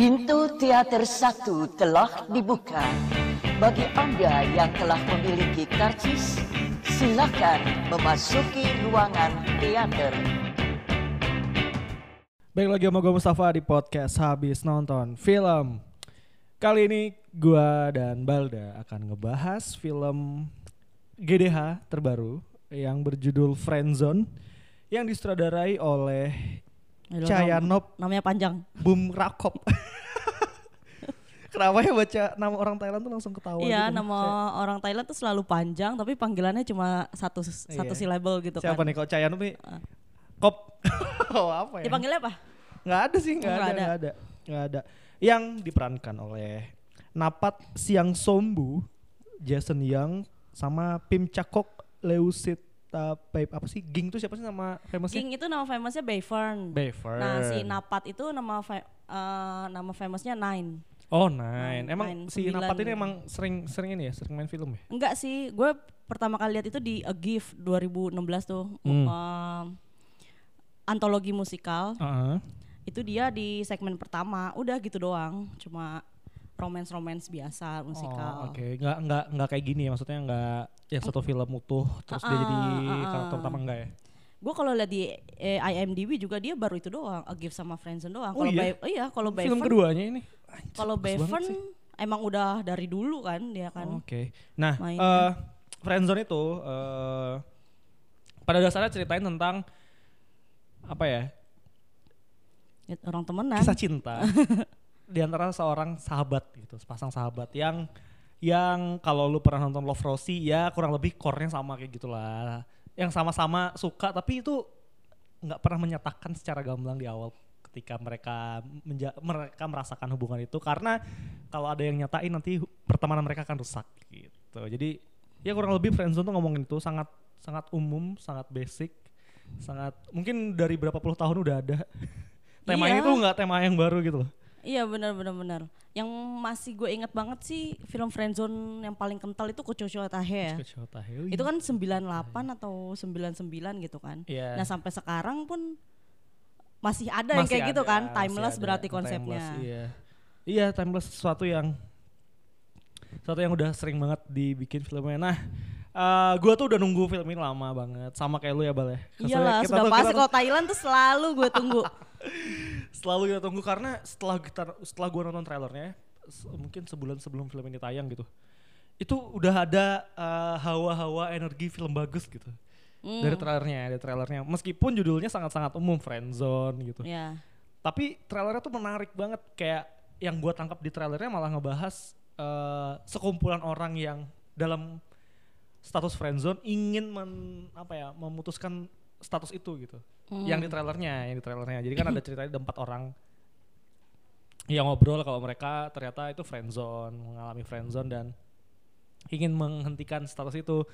Pintu teater satu telah dibuka. Bagi Anda yang telah memiliki karcis, silakan memasuki ruangan teater. Baik lagi sama gue Mustafa di podcast habis nonton film. Kali ini gue dan Balda akan ngebahas film GDH terbaru yang berjudul Friendzone yang disutradarai oleh Cayanop nam- namanya panjang. Bum Rakop. Kenapa ya baca nama orang Thailand tuh langsung ketawa iya, gitu? nama orang Thailand tuh selalu panjang tapi panggilannya cuma satu satu Iya. syllable gitu Siapa kan. nih kalau Cayanop nih? Ah. Kop. oh, apa ya? Dipanggilnya apa? Nggak ada sih, nggak Nggak ada, ada. nggak ada, nggak ada. Yang diperankan oleh Napat Siang Sombu, Jason Young, sama Pim Cakok, Babe apa sih? Ging tuh siapa sih nama famousnya? King itu nama famousnya Bayfern. Bayfern. Nah, si Napat itu nama fa- eh, nama famousnya Nine. Oh nine. Nine, Emang nine, si Napat ini emang sering sering ini ya, sering main film ya? Enggak sih, gue pertama kali lihat itu di A Gift 2016 tuh. Hmm. Eh, antologi musikal. Heeh. Itu dia di segmen pertama, udah gitu doang. Cuma romance-romance biasa musikal. Oh, Oke, nggak nggak nggak kayak gini ya, maksudnya nggak yang satu film utuh terus dia Ah, jadi ah. karakter utama enggak ya? Gue kalau lihat di eh, IMDb juga dia baru itu doang, A Gift sama Friendzone doang. Oh Kalau iya? Bay- oh iya, kalau Film keduanya ini. Kalau sih. emang udah dari dulu kan dia kan. Oke. Nah, mainnya. eh friendzone itu eh pada dasarnya ceritain tentang apa ya? Ya, Orang temenan. Kisah cinta di antara seorang sahabat gitu, sepasang sahabat yang yang kalau lu pernah nonton Love Rosie ya kurang lebih core-nya sama kayak gitulah. Yang sama-sama suka tapi itu nggak pernah menyatakan secara gamblang di awal ketika mereka menja- mereka merasakan hubungan itu karena kalau ada yang nyatain nanti pertemanan mereka akan rusak gitu. Jadi ya kurang lebih friendzone tuh ngomongin itu sangat sangat umum, sangat basic, sangat mungkin dari berapa puluh tahun udah ada. Temanya Iya. itu nggak tema yang baru gitu loh. Iya benar benar benar. Yang masih gue inget banget sih film Friendzone yang paling kental itu Kococho Tahe ya. Itu kan 98 atau 99 gitu kan. Iya. Nah sampai sekarang pun masih ada yang Masih kayak gitu ada, kan. masih Timeless ada. berarti Timeless, konsepnya. iya. Iya, timeless sesuatu yang sesuatu yang udah sering banget dibikin filmnya. Nah, eh gua tuh udah nunggu film ini lama banget, sama kayak lu ya Bal ya. Iyalah kita sudah pasti kalau Thailand tuh selalu gue tunggu. selalu kita tunggu karena setelah kita setelah gua nonton trailernya, se- mungkin sebulan sebelum film ini tayang gitu, itu udah ada eh, hawa-hawa energi film bagus gitu. Hmm, Dari trailernya, dari trailernya. Meskipun judulnya sangat-sangat umum, friendzone gitu. ya. tapi trailernya tuh menarik banget kayak yang gua tangkap di trailernya malah ngebahas eh, sekumpulan orang yang dalam status friendzone ingin men, apa ya memutuskan status itu gitu. Hmm. yang di trailernya yang di trailernya. Jadi kan ada ceritanya ada empat orang. Yang ngobrol kalau mereka ternyata itu friendzone mengalami friendzone dan ingin menghentikan status itu.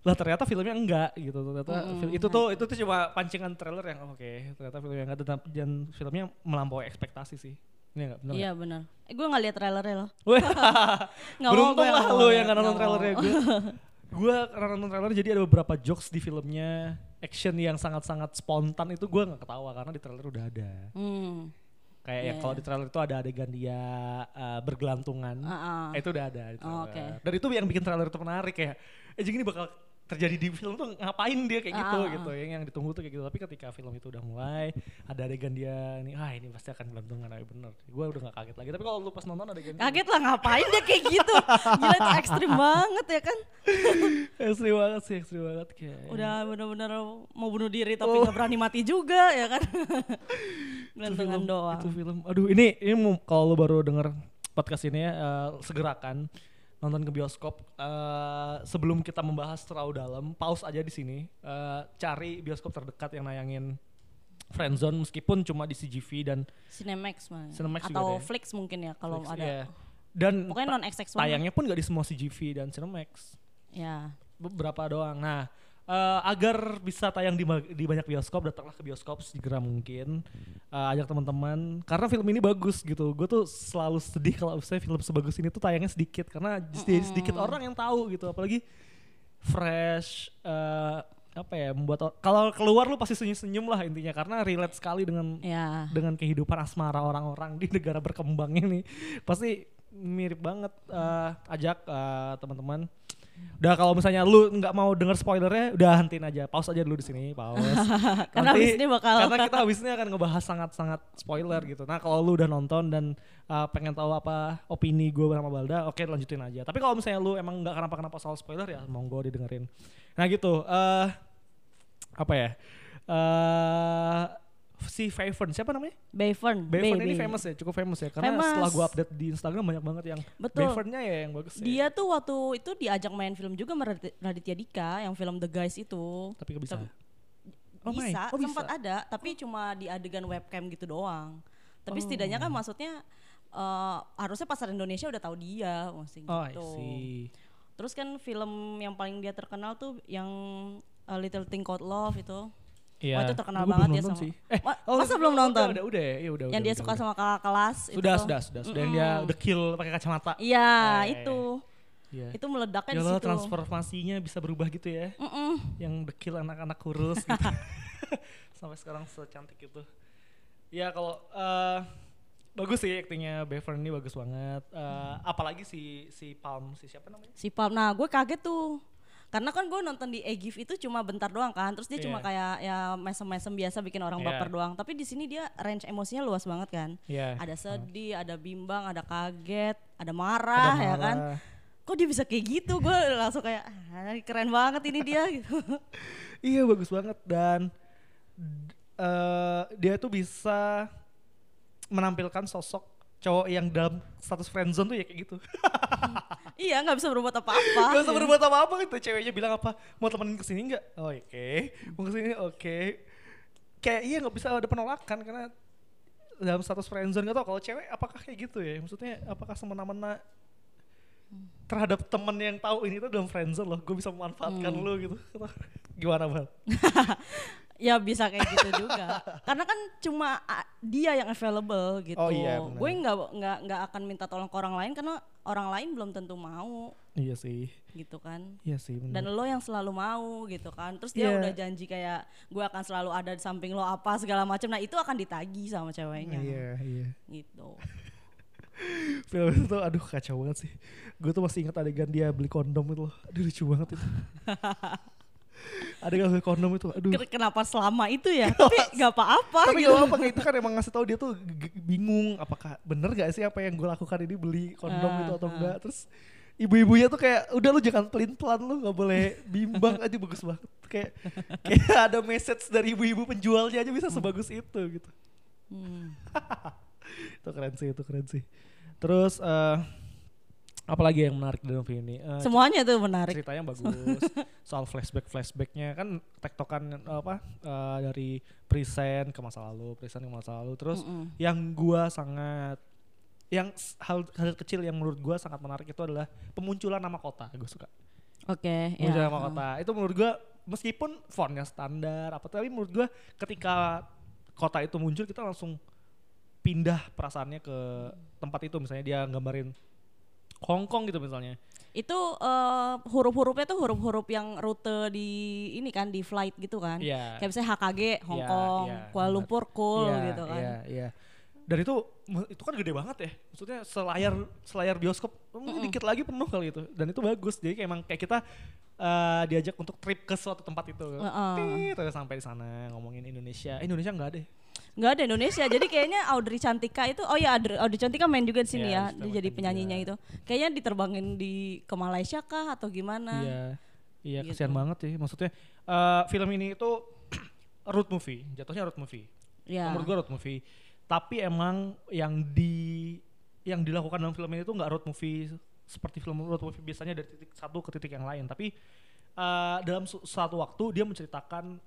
Lah ternyata filmnya enggak gitu. Ternyata Mm-mm. fil- itu tuh itu tuh cuma pancingan trailer yang oke ternyata filmnya enggak. Dan, dan filmnya melampaui ekspektasi sih. Ini enggak? Benar Iya benar. Eh, gue nggak lihat trailernya loh. Beruntung gue lah mau, yang nggak nonton trailernya gue gue karena nonton trailer jadi ada beberapa jokes di filmnya action yang sangat-sangat spontan itu gue nggak ketawa karena di trailer udah ada Hmm. kayak yang Iya. kalau di trailer itu ada adegan dia uh, bergelantungan ah, ah. itu udah ada di Oh, oke. dan itu yang bikin trailer itu menarik ya eh jadi ini bakal terjadi di film tuh ngapain dia kayak gitu Ah, gitu yang yang ditunggu tuh kayak gitu tapi ketika film itu udah mulai ada adegan dia ini ah ini pasti akan gelantungan ah, bener gue udah gak kaget lagi tapi kalau lu pas nonton adegan Kaget lah ngapain dia kayak gitu. Gila itu ekstrim banget ya kan. ekstrim banget sih ekstrim banget kayak Udah bener-bener mau bunuh diri tapi Oh. nggak berani mati juga ya kan. film, doang. itu film aduh ini ini kalau lu baru denger podcast ini ya eh, segerakan nonton ke bioskop eh, sebelum kita membahas terlalu dalam pause aja di sini eh, cari bioskop terdekat yang nayangin Friendzone meskipun cuma di CGV dan Cinemax. Cinemax juga Atau ada ya? Flix mungkin ya kalau Flix, ada. iya. dan Pokoknya non XX1. tayangnya pun gak di semua CGV dan Cinemax Ya. beberapa doang. Nah, eh, agar bisa tayang di, di banyak bioskop, datanglah ke bioskop segera mungkin. Eh, ajak teman-teman karena film ini bagus gitu. Gue tuh selalu sedih kalau saya film sebagus ini tuh tayangnya sedikit karena jadi sedikit orang yang tahu gitu. Apalagi fresh, eh, apa ya membuat kalau keluar lu pasti senyum-senyum lah intinya karena relate sekali dengan ya. dengan kehidupan asmara orang-orang di negara berkembang ini pasti mirip banget uh, ajak uh, teman-teman Udah kalau misalnya lu nggak mau denger spoilernya, udah hentiin aja, pause aja dulu di sini, pause. karena Nanti, ini bakal karena kita habis ini akan ngebahas sangat-sangat spoiler gitu. Nah kalau lu udah nonton dan uh, pengen tahu apa opini gue sama Balda, oke okay, lanjutin aja. Tapi kalau misalnya lu emang nggak kenapa-kenapa soal spoiler ya monggo didengerin. Nah gitu, uh, apa ya? Uh, si Bayfern siapa namanya? Bayfern. Bayfern ini famous ya, cukup famous ya. Karena famous. setelah gue update di Instagram banyak banget yang Betul. Bayfernnya ya yang bagus. Dia ya. tuh waktu itu diajak main film juga sama Raditya Dika, yang film The Guys itu. Tapi gak bisa. oh bisa, oh, sempat ada, tapi cuma di adegan webcam gitu doang. Tapi oh. setidaknya kan maksudnya uh, harusnya pasar Indonesia udah tahu dia, maksudnya oh, gitu. Terus kan film yang paling dia terkenal tuh yang A Little Thing Called Love itu. Iya. Oh itu terkenal gua banget ya sama. Sih. Eh, oh, masa belum nonton? Udah, udah, ya, ya udah. Yang udah, dia udah, suka udah. sama kakak kelas. Sudah, itu. sudah, sudah, sudah. Yang dia the kill pakai kacamata. Iya, eh, itu. Iya. Itu meledaknya ya di situ. transformasinya bisa berubah gitu ya. Mm -mm. Yang the kill anak-anak kurus gitu. Sampai sekarang secantik itu. Ya kalau uh, bagus sih aktingnya Beverly ini bagus banget. Uh, apalagi si si Palm si siapa namanya? Si Palm. Nah, gue kaget tuh karena kan gue nonton di Egif itu cuma bentar doang kan terus dia yeah. cuma kayak ya mesem-mesem biasa bikin orang yeah. baper doang tapi di sini dia range emosinya luas banget kan yeah. ada sedih uh. ada bimbang ada kaget ada marah, ada marah. ya kan kok dia bisa kayak gitu gue langsung kayak ah, keren banget ini dia gitu iya bagus banget dan uh, dia tuh bisa menampilkan sosok cowok yang dalam status friendzone tuh ya kayak gitu. Iya nggak bisa berbuat apa-apa. Nggak bisa berbuat apa-apa gitu. Ceweknya bilang apa mau temenin ke sini nggak? Oh, oke. Okay. mau ke sini oke. Okay. kayak iya nggak bisa ada penolakan karena dalam status friendzone nggak tau kalau cewek apakah kayak gitu ya? Maksudnya apakah semena-mena terhadap temen yang tahu ini tuh dalam friendzone loh? Gue bisa memanfaatkan hmm. lo gitu. Gimana bang ya bisa kayak gitu juga. Karena kan cuma dia yang available gitu. Oh, iya, gue nggak nggak nggak akan minta tolong ke orang lain karena orang lain belum tentu mau. Iya sih. Gitu kan. Iya sih bener. dan lo yang selalu mau gitu kan. Terus dia yeah. udah janji kayak gue akan selalu ada di samping lo apa segala macam. Nah itu akan ditagi sama ceweknya. Iya iya. Gitu. Film itu aduh kacau banget sih. Gue tuh masih ingat adegan dia beli kondom itu loh. Aduh lucu banget itu ada gak kondom itu aduh. Kenapa selama itu ya? Tapi gak apa-apa tapi gitu. gak apa-apa itu kan emang ngasih tahu dia tuh bingung apakah bener gak sih apa yang gue lakukan ini beli kondom uh, itu atau uh. enggak terus ibu-ibunya tuh kayak udah lu jangan pelin pelan lu nggak boleh bimbang. Aja bagus banget. Kayak kayak ada message dari ibu-ibu penjualnya aja bisa sebagus itu gitu. Hmm. itu keren sih itu keren sih. Terus uh, Apalagi yang menarik dalam film ini? Uh, Semuanya tuh menarik. Ceritanya bagus. Soal flashback flashbacknya kan tektokan apa uh, dari present ke masa lalu, present ke masa lalu. Terus mm -mm. yang gua sangat yang hal, hal kecil yang menurut gua sangat menarik itu adalah pemunculan nama kota. Gue suka. Oke. Okay, pemunculan ya. nama kota. Itu menurut gua meskipun fontnya standar apa tapi menurut gua ketika kota itu muncul kita langsung pindah perasaannya ke tempat itu misalnya dia gambarin Hong Kong gitu misalnya. Itu uh, huruf-hurufnya tuh huruf-huruf yang rute di ini kan di flight gitu kan. Yeah. Kayak misalnya HKG Hong yeah, Kong, yeah, Kuala Lumpur cool yeah, gitu kan. Iya, yeah, iya. Yeah. Dan itu itu kan gede banget ya. Maksudnya selayar selayar bioskop mm -mm. dikit lagi penuh kali itu. Dan itu bagus. Jadi kayak emang kayak kita uh, diajak untuk trip ke suatu tempat itu. Uh -uh. Terus sampai di sana ngomongin Indonesia. Eh, Indonesia enggak deh nggak ada Indonesia. Jadi kayaknya Audrey Cantika itu oh ya Audrey, Audrey Cantika main juga di sini yeah, ya dia jadi penyanyinya itu. Kayaknya diterbangin di ke Malaysia kah atau gimana? Iya iya gitu. kasihan banget sih. Maksudnya uh, film ini itu road movie jatuhnya road movie. Yeah. menurut gue road movie. Tapi emang yang di yang dilakukan dalam film ini tuh nggak road movie seperti film road movie biasanya dari titik satu ke titik yang lain. Tapi uh, dalam suatu waktu dia menceritakan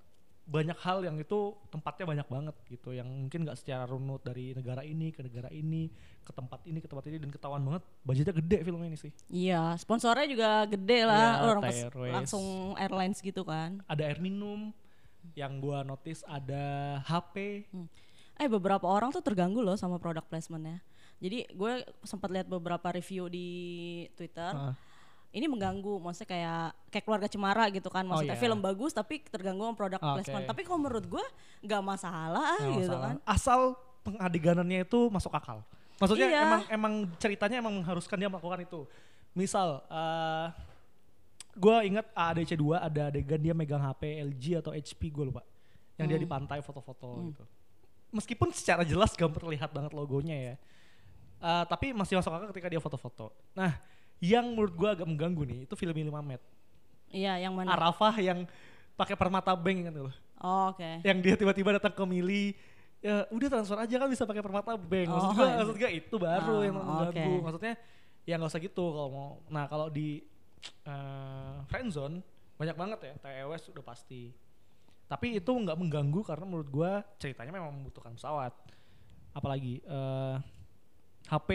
banyak hal yang itu tempatnya banyak banget gitu yang mungkin nggak secara runut dari negara ini ke negara ini ke tempat ini ke tempat ini dan ketahuan banget budgetnya gede film ini sih. Iya sponsornya juga gede lah. Ya, orang langsung airlines gitu kan. Ada air minum yang gua notice ada HP hmm. eh beberapa orang tuh terganggu loh sama produk placementnya. Jadi gue sempat lihat beberapa review di Twitter. Uh ini mengganggu maksudnya kayak kayak keluarga cemara gitu kan Oh, maksudnya iya. film bagus tapi terganggu sama produk Oke. placement tapi kalau menurut gue nggak masalah Nggak gitu masalah. kan Asal pengadeganannya itu masuk akal. Maksudnya Iya. emang emang ceritanya emang mengharuskan dia melakukan itu. Misal eh gue ingat ADC 2 ada adegan dia megang HP LG atau HP gue lupa. Yang dia di pantai foto-foto gitu. Meskipun secara jelas gak terlihat banget logonya ya. Eh, tapi masih masuk akal ketika dia foto-foto. Nah, yang menurut gue agak mengganggu nih itu film 5 Met. iya yang mana? Arafah yang pakai permata bank kan loh oh, oke. Yang dia tiba-tiba datang ke Mili ya udah transfer aja kan bisa pakai permata bank. Maksud Oh, gua iya. maksud gua itu baru Oh, yang mengganggu. oke. maksudnya ya nggak usah gitu kalau mau. Nah kalau di eh friendzone banyak banget ya. TEWS udah pasti. Tapi itu nggak mengganggu karena menurut gua ceritanya memang membutuhkan pesawat. Apalagi eh HP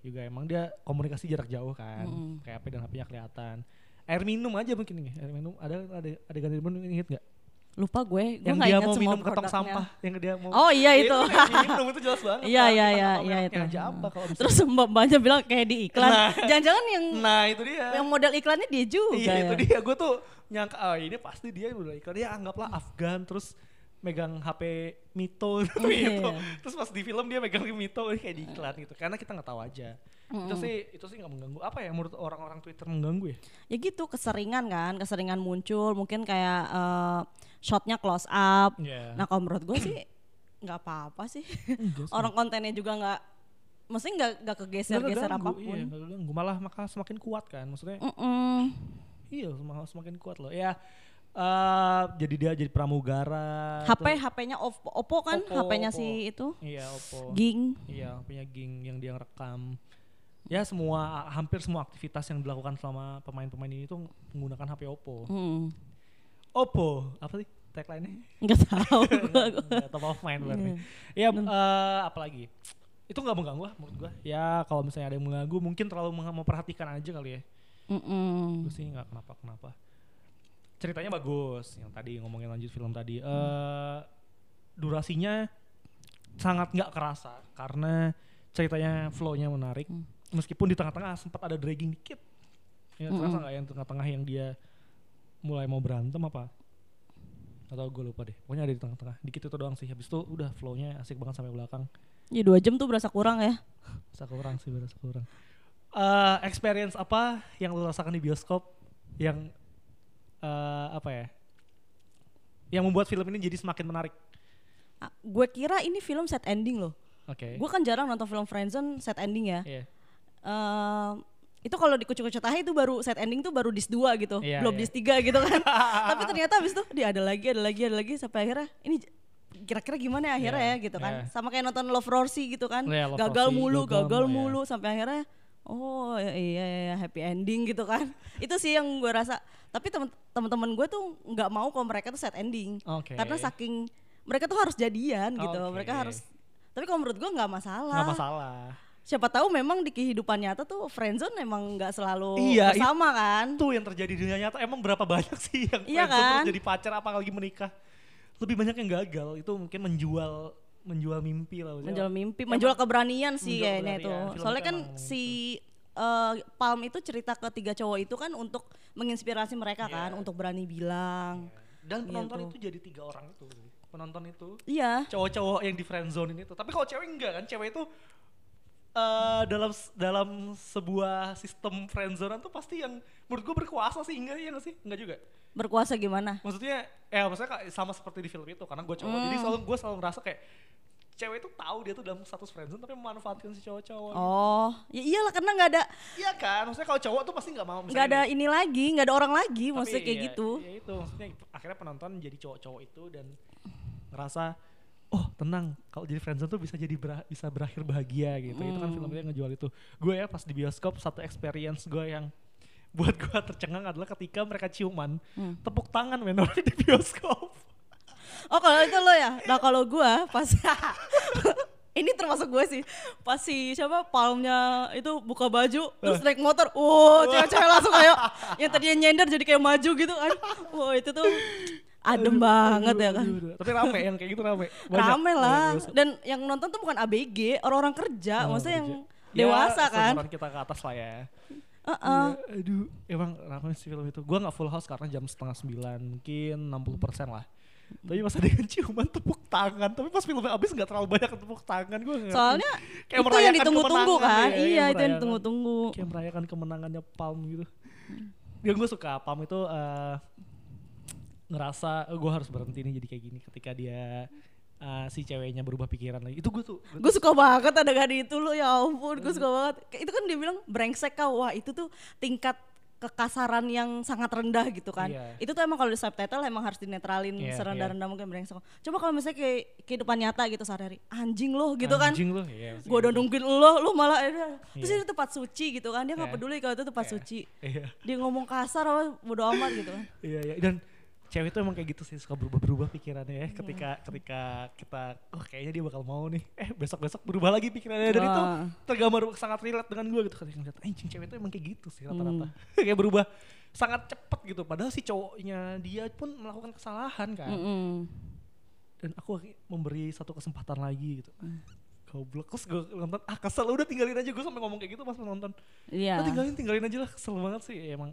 juga emang dia komunikasi jarak jauh kan Mm-mm. kayak HP dan HP-nya kelihatan air minum air minum nih air minum ada ada ada ganti minum inget nggak lupa gue gue yang nggak dia mau minum ke tong sampah yang dia mau Oh, iya, Ya itu. minum itu jelas banget Iya, iya, iya, iya, itu. aja apa kalau bisa. terus mbak mbaknya bilang kayak di iklan Nah. jangan-jangan yang nah itu dia yang model iklannya dia juga iya itu ya? dia gue tuh nyangka ah ini pasti dia udah iklan dia anggaplah Afgan terus megang HP Mito gitu. Iya. terus pas di film dia megang Mito kayak di iklan gitu. Karena kita nggak tahu aja. Itu sih itu sih nggak mengganggu. Apa ya menurut orang-orang Twitter mengganggu ya? Ya gitu keseringan kan. Keseringan muncul. Mungkin kayak eh, shotnya close up. Iya. nah kalau menurut gue sih nggak apa-apa sih. Orang kontennya juga nggak mesti nggak nggak kegeser-geser apa pun. Iya, keganggu. malah maka semakin kuat kan. Maksudnya Mm-mm. iya semakin semakin kuat loh. Ya eh jadi dia jadi pramugara HP HP-nya Oppo, kan HP-nya si itu iya Oppo Ging Iya, punya ging yang dia rekam. Ya semua hampir semua aktivitas yang dilakukan selama pemain-pemain ini tuh menggunakan HP Oppo. hmm. Oppo, apa sih tagline-nya? nggak tahu Top of mind berarti. Ya, eh, apalagi? Itu nggak mengganggu lah menurut gua. Ya kalau misalnya ada yang mengganggu mungkin terlalu memperhatikan aja kali ya. Mm-mm. Gue sih nggak kenapa-kenapa. Ceritanya bagus, yang tadi ngomongin lanjut film tadi. Eh durasinya sangat nggak kerasa karena ceritanya flow-nya menarik. Hmm. Meskipun di tengah-tengah sempat ada dragging dikit. Ya, terasa Mm-mm. nggak yang tengah-tengah yang dia mulai mau berantem apa? Atau gue lupa deh. Pokoknya ada di tengah-tengah. Dikit itu doang sih. Habis itu udah flow-nya asik banget sampai belakang. ya dua jam tuh berasa kurang ya Berasa kurang sih, berasa kurang. Eh experience apa yang lo rasakan di bioskop yang eh apa ya? Yang membuat film ini jadi semakin menarik. Ah, gue kira ini film set ending loh Oke. gue kan jarang nonton film friendzone set ending ya Iya. Eh, itu kalau di kucu-kucu tahe itu baru set ending tuh baru dis 2 gitu Iya, belum iya. dis 3 gitu kan tapi ternyata habis itu dia ada lagi ada lagi ada lagi sampai akhirnya ini kira-kira gimana ya akhirnya Iya, ya gitu kan iya. sama kayak nonton Love Rosie gitu kan Iya, Love gagal Rosie, mulu gagal gagal mulu, mulu sampai akhirnya oh iya, iya iya happy ending gitu kan itu sih yang gue rasa tapi teman-teman gue tuh nggak mau kalau mereka tuh set ending Oke. karena saking mereka tuh harus jadian gitu Oke. mereka harus tapi kalau menurut gue nggak masalah Nggak masalah. siapa tahu memang di kehidupan nyata tuh friendzone emang nggak selalu Iya, bersama kan Itu yang terjadi di dunia nyata emang berapa banyak sih yang Iya kan? jadi pacar apalagi menikah. Lebih banyak yang gagal. Itu mungkin menjual menjual mimpi lah. menjual mimpi menjual keberanian sih menjual kayaknya itu keberanian. Soalnya kan ngomongin eh, Palm itu cerita ke tiga cowok itu kan untuk menginspirasi mereka Iya. kan untuk berani bilang Dan penonton Gitu. itu jadi tiga orang itu. Penonton itu iya cowok-cowok yang di friendzone itu. Tapi kalau cewek enggak kan, cewek itu eh dalam dalam sebuah sistem friendzonean tuh pasti yang menurut gue berkuasa sih enggak ya enggak sih? Enggak juga. berkuasa gimana Maksudnya ya maksudnya sama seperti di film itu karena gue cowok. Jadi Hmm. selalu gue selalu ngerasa kayak cewek itu tahu dia tuh dalam status friendzone tapi memanfaatkan si cowok-cowok. gitu. oh ya iyalah karena nggak ada Iya kan? Maksudnya kalau cowok tuh pasti nggak mau nggak ada nih, ini lagi nggak ada orang lagi tapi maksudnya kayak iya, gitu Ya itu maksudnya akhirnya penonton jadi cowok-cowok itu dan ngerasa oh tenang kalau jadi friendzone tuh bisa jadi bera- bisa berakhir bahagia gitu. Itu kan Hmm. filmnya ngejual itu. Gue ya pas di bioskop satu experience gue yang buat gue tercengang adalah ketika mereka ciuman Hmm. tepuk tangan men di bioskop. Oh kalau itu lo ya. Nah kalau gua pas ini termasuk gue sih. Pas si siapa palmnya itu buka baju terus naik motor. Wow, cewek-cewek langsung kayak yang tadinya nyender jadi kayak maju gitu kan. Wow itu tuh adem banget ya kan. Aduh, aduh. Tapi rame yang kayak gitu rame. Banyak. Rame lah. Banyak bioskop. Dan yang nonton tuh bukan ABG, orang-orang kerja, Oh, maksudnya yang kerja. dewasa ya, kan. kita ke atas lah ya. Heeh. Iya, aduh, emang ramai sih film itu. Gua nggak full house karena jam setengah sembilan, mungkin 60% lah. Tapi pas adegan ciuman tepuk tangan, tapi pas filmnya habis nggak terlalu banyak tepuk tangan gue. Soalnya Kayak itu yang ditunggu-tunggu kan. ya, iya, yang itu yang ditunggu-tunggu. kayak merayakan kemenangannya Palm gitu. Yang gue suka Palm itu eh, ngerasa gue harus berhenti nih jadi kayak gini ketika dia eh, si ceweknya berubah pikiran lagi. Itu gue tuh Gue suka banget adegan itu lo ya ampun gue suka banget. Itu kan dia bilang brengsek kau. Wah itu tuh tingkat kekasaran yang sangat rendah gitu kan. Iya. Itu tuh emang kalau di subtitle emang harus dinetralin Iya, serendah-rendah mungkin brengsek. Coba kalau misalnya kayak kehidupan nyata gitu sehari-hari. Anjing lo gitu kan. anjing lu, ya, Gue udah nungguin lo, lo malah eh, terus Iya. ini tempat suci gitu kan. Dia nggak Iya. peduli kalau itu tempat Iya. suci. Iya. Dia ngomong kasar apa bodo amat gitu kan. Iya, iya. Dan cewek itu emang kayak gitu sih suka berubah-berubah pikirannya ya. Ketika Hmm. ketika kita, oh kayaknya dia bakal mau nih. Eh besok-besok berubah lagi pikirannya. Dan itu Wah. tergambar sangat relate dengan gue gitu. Ketika ngeliat, anjing cewek itu emang kayak gitu sih rata-rata. Hmm. kayak berubah sangat cepet gitu. Padahal si cowoknya dia pun melakukan kesalahan kan. Mm-mm. Dan aku memberi satu kesempatan lagi gitu. Hmm. Goblok. Terus gue nonton, ah kesel udah tinggalin aja. Gue sampai ngomong kayak gitu pas nonton. Iya. Udah tinggalin, tinggalin aja lah. Kesel banget sih emang.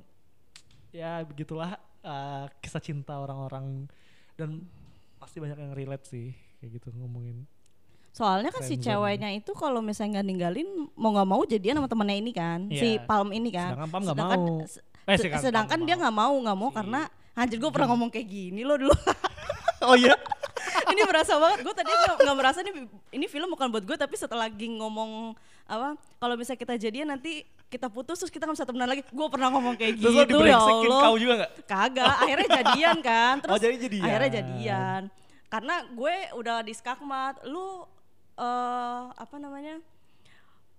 Ya begitulah uh, kisah cinta orang-orang. Dan pasti banyak yang relate sih. Kayak gitu ngomongin. Soalnya kan si ceweknya itu kalau misalnya nggak ninggalin mau nggak mau jadian sama temennya ini kan, si Iya. Palm ini kan. Sedangkan Palm nggak mau. se- Eh, se- sedangkan sedangkan dia mau. nggak mau nggak mau Si- karena anjir gue pernah ngomong kayak gini loh dulu. Oh iya? ini berasa banget. Gue tadi nggak merasa nih ini film bukan buat gue tapi setelah Ging ngomong apa kalau misalnya kita jadian nanti kita putus terus kita nggak bisa temenan lagi. Gue pernah ngomong kayak Terus lo gitu ya Allah. kau juga gak? Kagak, akhirnya jadian kan. Terus Oh, jadi jadian. akhirnya jadian. Karena gue udah di skakmat, lu eh apa namanya?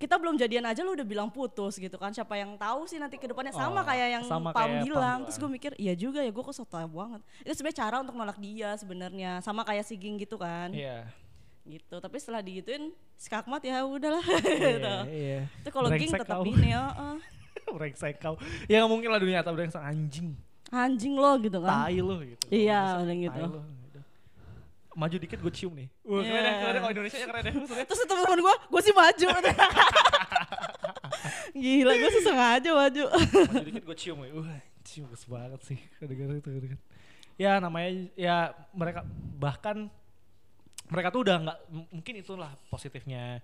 Kita belum jadian aja lu udah bilang putus gitu kan. Siapa yang tahu sih nanti ke depannya Oh, sama kayak yang sama Pam kayak Pam bilang. bilang. Terus gue mikir, iya juga ya gue kok so tau banget. Itu sebenarnya cara untuk nolak dia sebenarnya. Sama kayak si Ging gitu kan. Iya. Gitu. Tapi setelah digituin skakmat ya udahlah gitu. Iya, iya. Itu kalau Ging Brengsek tetap ini ya. eh, brengsek kau. Ya nggak mungkin lah dunia nyata brengsek anjing. anjing lo gitu kan. Tai lo gitu. Iya, udah gitu. lo, gitu. Maju dikit gue cium nih. Wah, keren ya, Iya. keren ya. Kalau Indonesia keren ya. Maksudnya. Terus temen-temen gue, gue sih maju. Gila, gue sih sengaja maju. Maju dikit gue cium ya. Wah, cium banget sih. Kadang-kadang itu Ya namanya ya mereka bahkan mereka tuh udah nggak mungkin itulah positifnya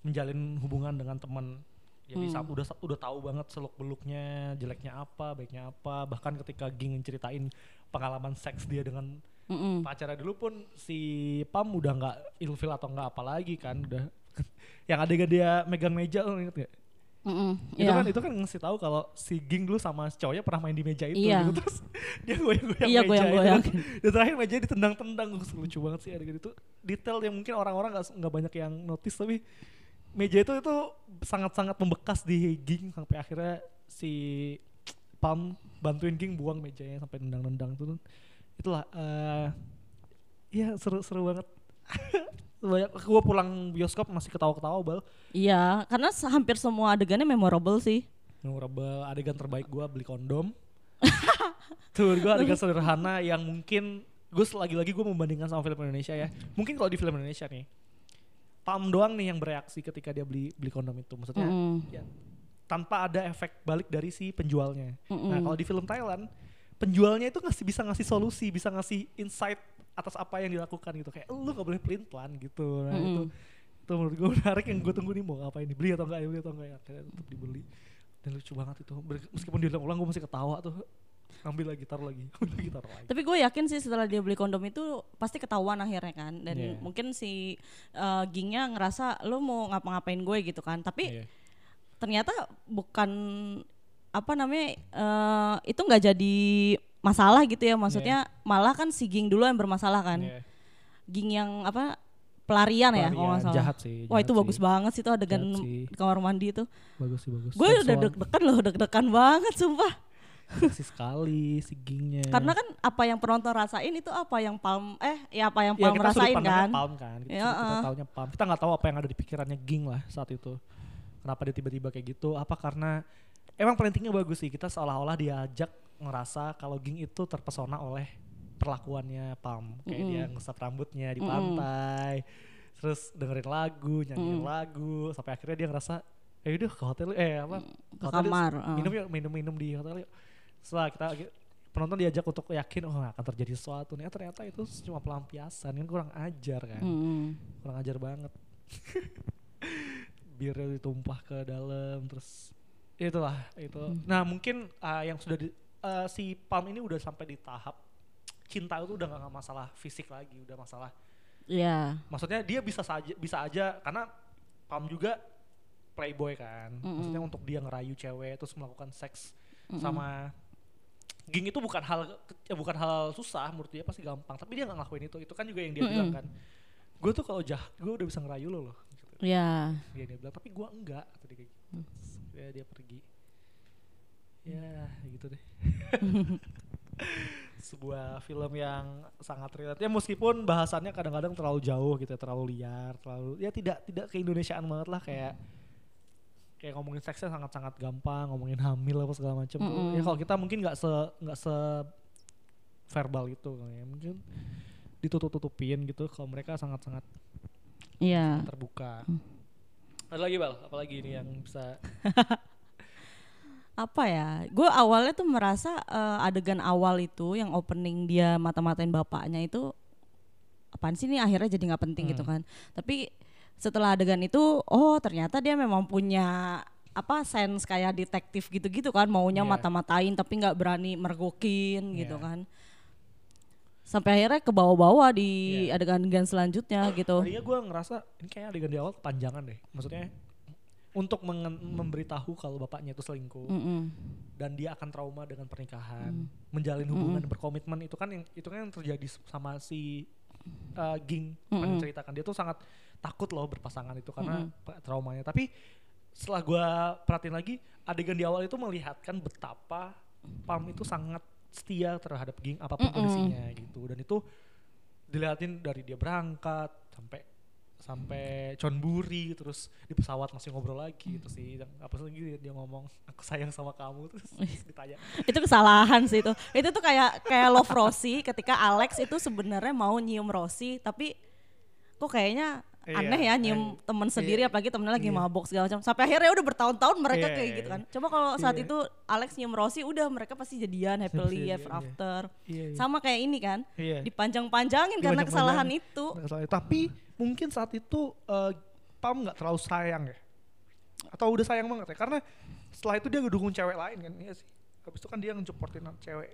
menjalin hubungan dengan teman jadi Hmm. sa- udah udah tahu banget seluk beluknya jeleknya apa baiknya apa bahkan ketika Ging ceritain pengalaman seks dia dengan Mm-mm. pacarnya dulu pun si Pam udah nggak ilfil atau nggak apa lagi kan udah yang adegan dia megang meja lo inget gak? Mm-mm. itu Iya. kan itu kan ngasih tahu kalau si Ging dulu sama si cowoknya pernah main di meja itu Iya. gitu terus dia goyang-goyang Iya, meja goyang-goyang. itu dan terakhir meja ditendang-tendang lucu banget sih adegan itu detail yang mungkin orang-orang nggak nggak banyak yang notice tapi meja itu itu sangat-sangat membekas di Ging sampai akhirnya si Pam bantuin Ging buang mejanya sampai nendang-nendang itu itulah eh ya seru-seru banget gue pulang bioskop masih ketawa-ketawa bal Iya, karena hampir semua adegannya memorable sih. memorable adegan terbaik gue beli kondom tuh gue adegan sederhana yang mungkin gue lagi-lagi gue membandingkan sama film Indonesia ya mungkin kalau di film Indonesia nih Pam doang nih yang bereaksi ketika dia beli beli kondom itu maksudnya Mm-mm. ya, tanpa ada efek balik dari si penjualnya nah Mm-mm. kalau di film Thailand penjualnya itu ngasih bisa ngasih solusi bisa ngasih insight atas apa yang dilakukan gitu kayak lu gak boleh pelin pelan gitu nah itu Mm-mm. itu menurut gue menarik yang gue tunggu nih mau ngapain nih beli atau enggak ya beli atau enggak ya akhirnya tetap dibeli dan lucu banget itu meskipun diulang-ulang gue masih ketawa tuh ambil lagi taruh lagi ambil lagi taruh lagi Tapi gue yakin sih setelah dia beli kondom itu pasti ketahuan akhirnya kan. Dan Iya. mungkin si uh, Gingnya ngerasa lu mau ngapa-ngapain gue gitu kan. Tapi Iya. ternyata bukan apa namanya eh, itu nggak jadi masalah gitu ya. Maksudnya malah kan si Ging dulu yang bermasalah kan. Iya. Ging yang apa pelarian, ya kalau nggak Pelarian, salah. jahat sih Wah jahat itu sih. bagus banget sih tuh adegan sih. di kamar mandi itu. bagus sih bagus Gue udah deg-degan loh, deg-degan banget sumpah. seksi sekali si gingnya Karena kan apa yang penonton rasain itu apa yang Palm eh ya apa yang ya Palm kita sudut rasain kan. Palm kan kita, Ya, kita uh. taunya Palm kita nggak tahu apa yang ada di pikirannya Ging lah saat itu kenapa dia tiba-tiba kayak gitu apa karena emang parentingnya bagus sih kita seolah-olah diajak ngerasa kalau Ging itu terpesona oleh perlakuannya Palm kayak Mm-mm. dia ngesat rambutnya di pantai terus dengerin lagu nyanyiin Mm-mm. lagu sampai akhirnya dia ngerasa eh udah ke hotel eh apa? Ke hotel kamar, uh. minum yuk minum minum di hotel yuk. Setelah kita penonton diajak untuk yakin oh akan terjadi sesuatu. Nih ternyata itu cuma pelampiasan kan kurang ajar kan? Mm-mm. kurang ajar banget. Birnya ditumpah ke dalam terus itulah itu. Nah mungkin uh, yang sudah di, uh, si Palm ini udah sampai di tahap cinta itu udah gak masalah fisik lagi udah masalah Iya. maksudnya dia bisa saja bisa aja karena Palm juga playboy kan maksudnya untuk dia ngerayu cewek terus melakukan seks sama ging itu bukan hal ya bukan hal susah menurut dia pasti gampang tapi dia nggak ngelakuin itu itu kan juga yang dia Mm-mm. bilang kan gue tuh kalau jahat gue udah bisa ngerayu lo loh gitu. Iya. dia dia bilang tapi gue enggak tadi kayak gitu Terus ya dia pergi ya gitu deh. Sebuah film yang sangat relate. Ya meskipun bahasannya kadang-kadang terlalu jauh gitu ya, terlalu liar terlalu ya tidak tidak keindonesiaan banget lah kayak kayak ngomongin seksnya sangat-sangat gampang ngomongin hamil apa segala macam tuh. Mm-mm. ya kalau kita mungkin nggak se nggak se verbal itu ya mungkin ditutup-tutupin gitu kalau mereka sangat-sangat Iya. terbuka. Ada lagi bal? Apalagi ini yang bisa apa ya gue awalnya tuh merasa eh, adegan awal itu yang opening dia mata-matain bapaknya itu apaan sih nih akhirnya jadi nggak penting gitu kan tapi setelah adegan itu oh ternyata dia memang punya apa sense kayak detektif gitu-gitu kan maunya Iya. mata-matain tapi nggak berani mergokin gitu Iya. kan sampai akhirnya ke bawah-bawah di Iya. adegan-adegan selanjutnya gitu tadinya gue ngerasa ini kayak adegan di awal kepanjangan deh maksudnya untuk memberitahu kalau bapaknya itu selingkuh. Mm-mm. dan dia akan trauma dengan pernikahan. Menjalin hubungan berkomitmen. Itu kan yang itu kan yang terjadi sama si uh, Ging yang menceritakan. Dia tuh sangat takut loh berpasangan itu karena pa- traumanya. Tapi setelah gue perhatiin lagi adegan di awal itu melihatkan betapa Palm itu sangat setia terhadap Ging apa pun kondisinya gitu. Dan itu dilihatin dari dia berangkat sampai sampai Chonburi terus di pesawat masih ngobrol lagi terus sih yang apa sih dia, ngomong aku sayang sama kamu terus, terus ditanya itu kesalahan sih itu itu tuh kayak kayak love Rossi ketika Alex itu sebenarnya mau nyium Rossi tapi kok kayaknya Iya, aneh ya nyium eh, temen sendiri iya, apalagi temennya lagi iya. mabok segala macam sampai akhirnya udah bertahun-tahun mereka Iya, kayak iya, gitu kan iya. coba kalau saat Iya. itu Alex nyium Rossi udah mereka pasti jadian happily ever iya. after Iya, iya. sama kayak ini kan Iya. dipanjang-panjangin karena kesalahan itu tapi mungkin saat itu eh, Pam nggak terlalu sayang ya atau udah sayang banget ya karena setelah itu dia ngedukung cewek lain kan iya sih habis itu kan dia ngejupportin cewek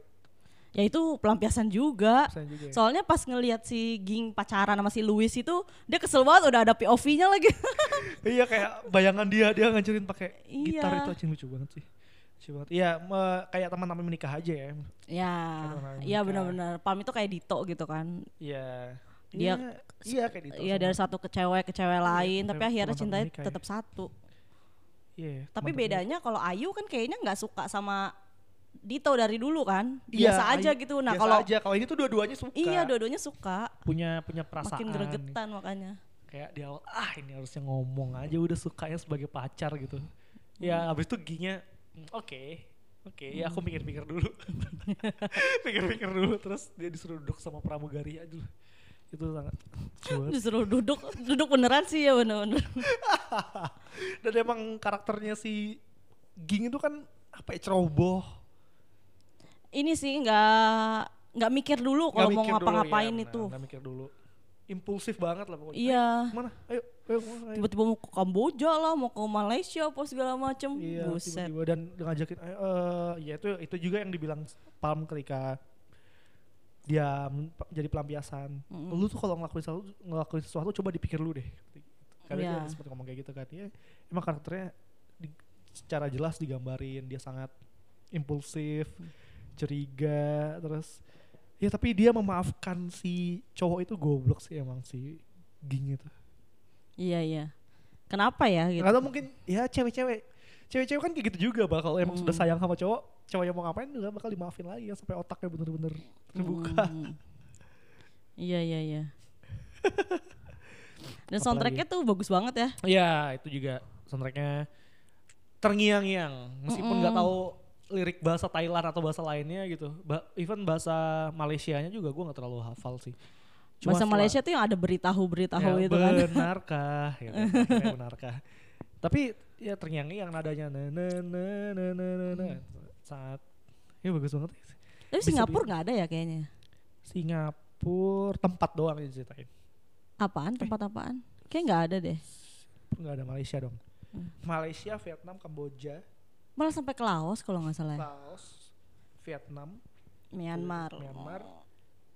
ya itu pelampiasan juga Pelampiasan juga ya. soalnya pas ngelihat si Ging pacaran sama si Louis itu dia kesel banget udah ada POV-nya lagi iya kayak bayangan dia dia ngancurin pakai gitar Iya. itu aja lucu banget sih lucu banget iya kayak teman-teman menikah aja ya Ya, iya nikah. benar-benar. Palm itu kayak Dito gitu kan. iya Dia- Iya, iya kayak gitu Iya dari satu ke cewek ke cewek lain, tapi akhirnya cintanya ya. tetap satu. iya Tapi bedanya kalau Ayu kan kayaknya nggak suka sama Dito dari dulu kan. Iya, Biasa aja Ayu- gitu. Nah biasa kalau aja. Kalau ini tuh dua-duanya suka. Iya dua-duanya suka, punya punya perasaan makin gregetan makanya. kayak di awal ah ini harusnya ngomong aja udah sukanya sebagai pacar gitu. Ya habis itu ginya "Hmm, oke oke. Ya aku pikir-pikir dulu. Pikir-pikir dulu terus dia disuruh duduk sama pramugari aja itu sangat. Justru duduk duduk beneran sih ya bener-bener. dan emang karakternya si Ging itu kan apa ya ceroboh Ini sih nggak nggak mikir dulu kalau mau ngapa-ngapain iya, itu. nggak mikir dulu impulsif banget lah pokoknya Iya. Ayo, mana ayo ayo. Tiba-tiba mau ke Kamboja lah, mau ke Malaysia apa segala macem. Iya, Buset. tiba-tiba dan ngajakin ayo, eh, ya itu itu juga yang dibilang Palm ketika dia jadi pelampiasan. Lu tuh kalau ngelakuin sesuatu, ngelakuin sesuatu coba dipikir lu deh. Karena Iya. dia sempat ngomong kayak gitu kan. Ya, emang karakternya di- secara jelas digambarin dia sangat impulsif, curiga, terus ya tapi dia memaafkan si cowok itu goblok sih emang si Ging itu. Iya iya. Kenapa ya gitu? Atau mungkin ya cewek-cewek cewek-cewek kan kayak gitu juga bakal kalau emang sudah Hmm. sayang sama cowok cowoknya mau ngapain juga bakal dimaafin lagi ya sampai otaknya bener-bener terbuka Hmm. Iya iya iya. Dan Apalagi? soundtracknya tuh bagus banget ya. Iya itu juga soundtracknya terngiang-ngiang meskipun nggak tahu lirik bahasa Thailand atau bahasa lainnya gitu ba even bahasa Malaysianya juga gue nggak terlalu hafal sih Cuma Bahasa setelah- Malaysia tuh yang ada beritahu-beritahu ya, itu kan. benarkah gitu, akhirnya benarkah tapi ya ternyanyi yang nadanya na na na na na na, na. sangat ya bagus banget Tapi Bisa Singapura nggak ada ya kayaknya. Singapura tempat doang yang diceritain Apaan? Tempat apaan? Kayak nggak ada deh. nggak ada Malaysia dong Hmm. Malaysia Vietnam Kamboja Malah sampai ke Laos kalau nggak salah. ya. Laos Vietnam Myanmar. Myanmar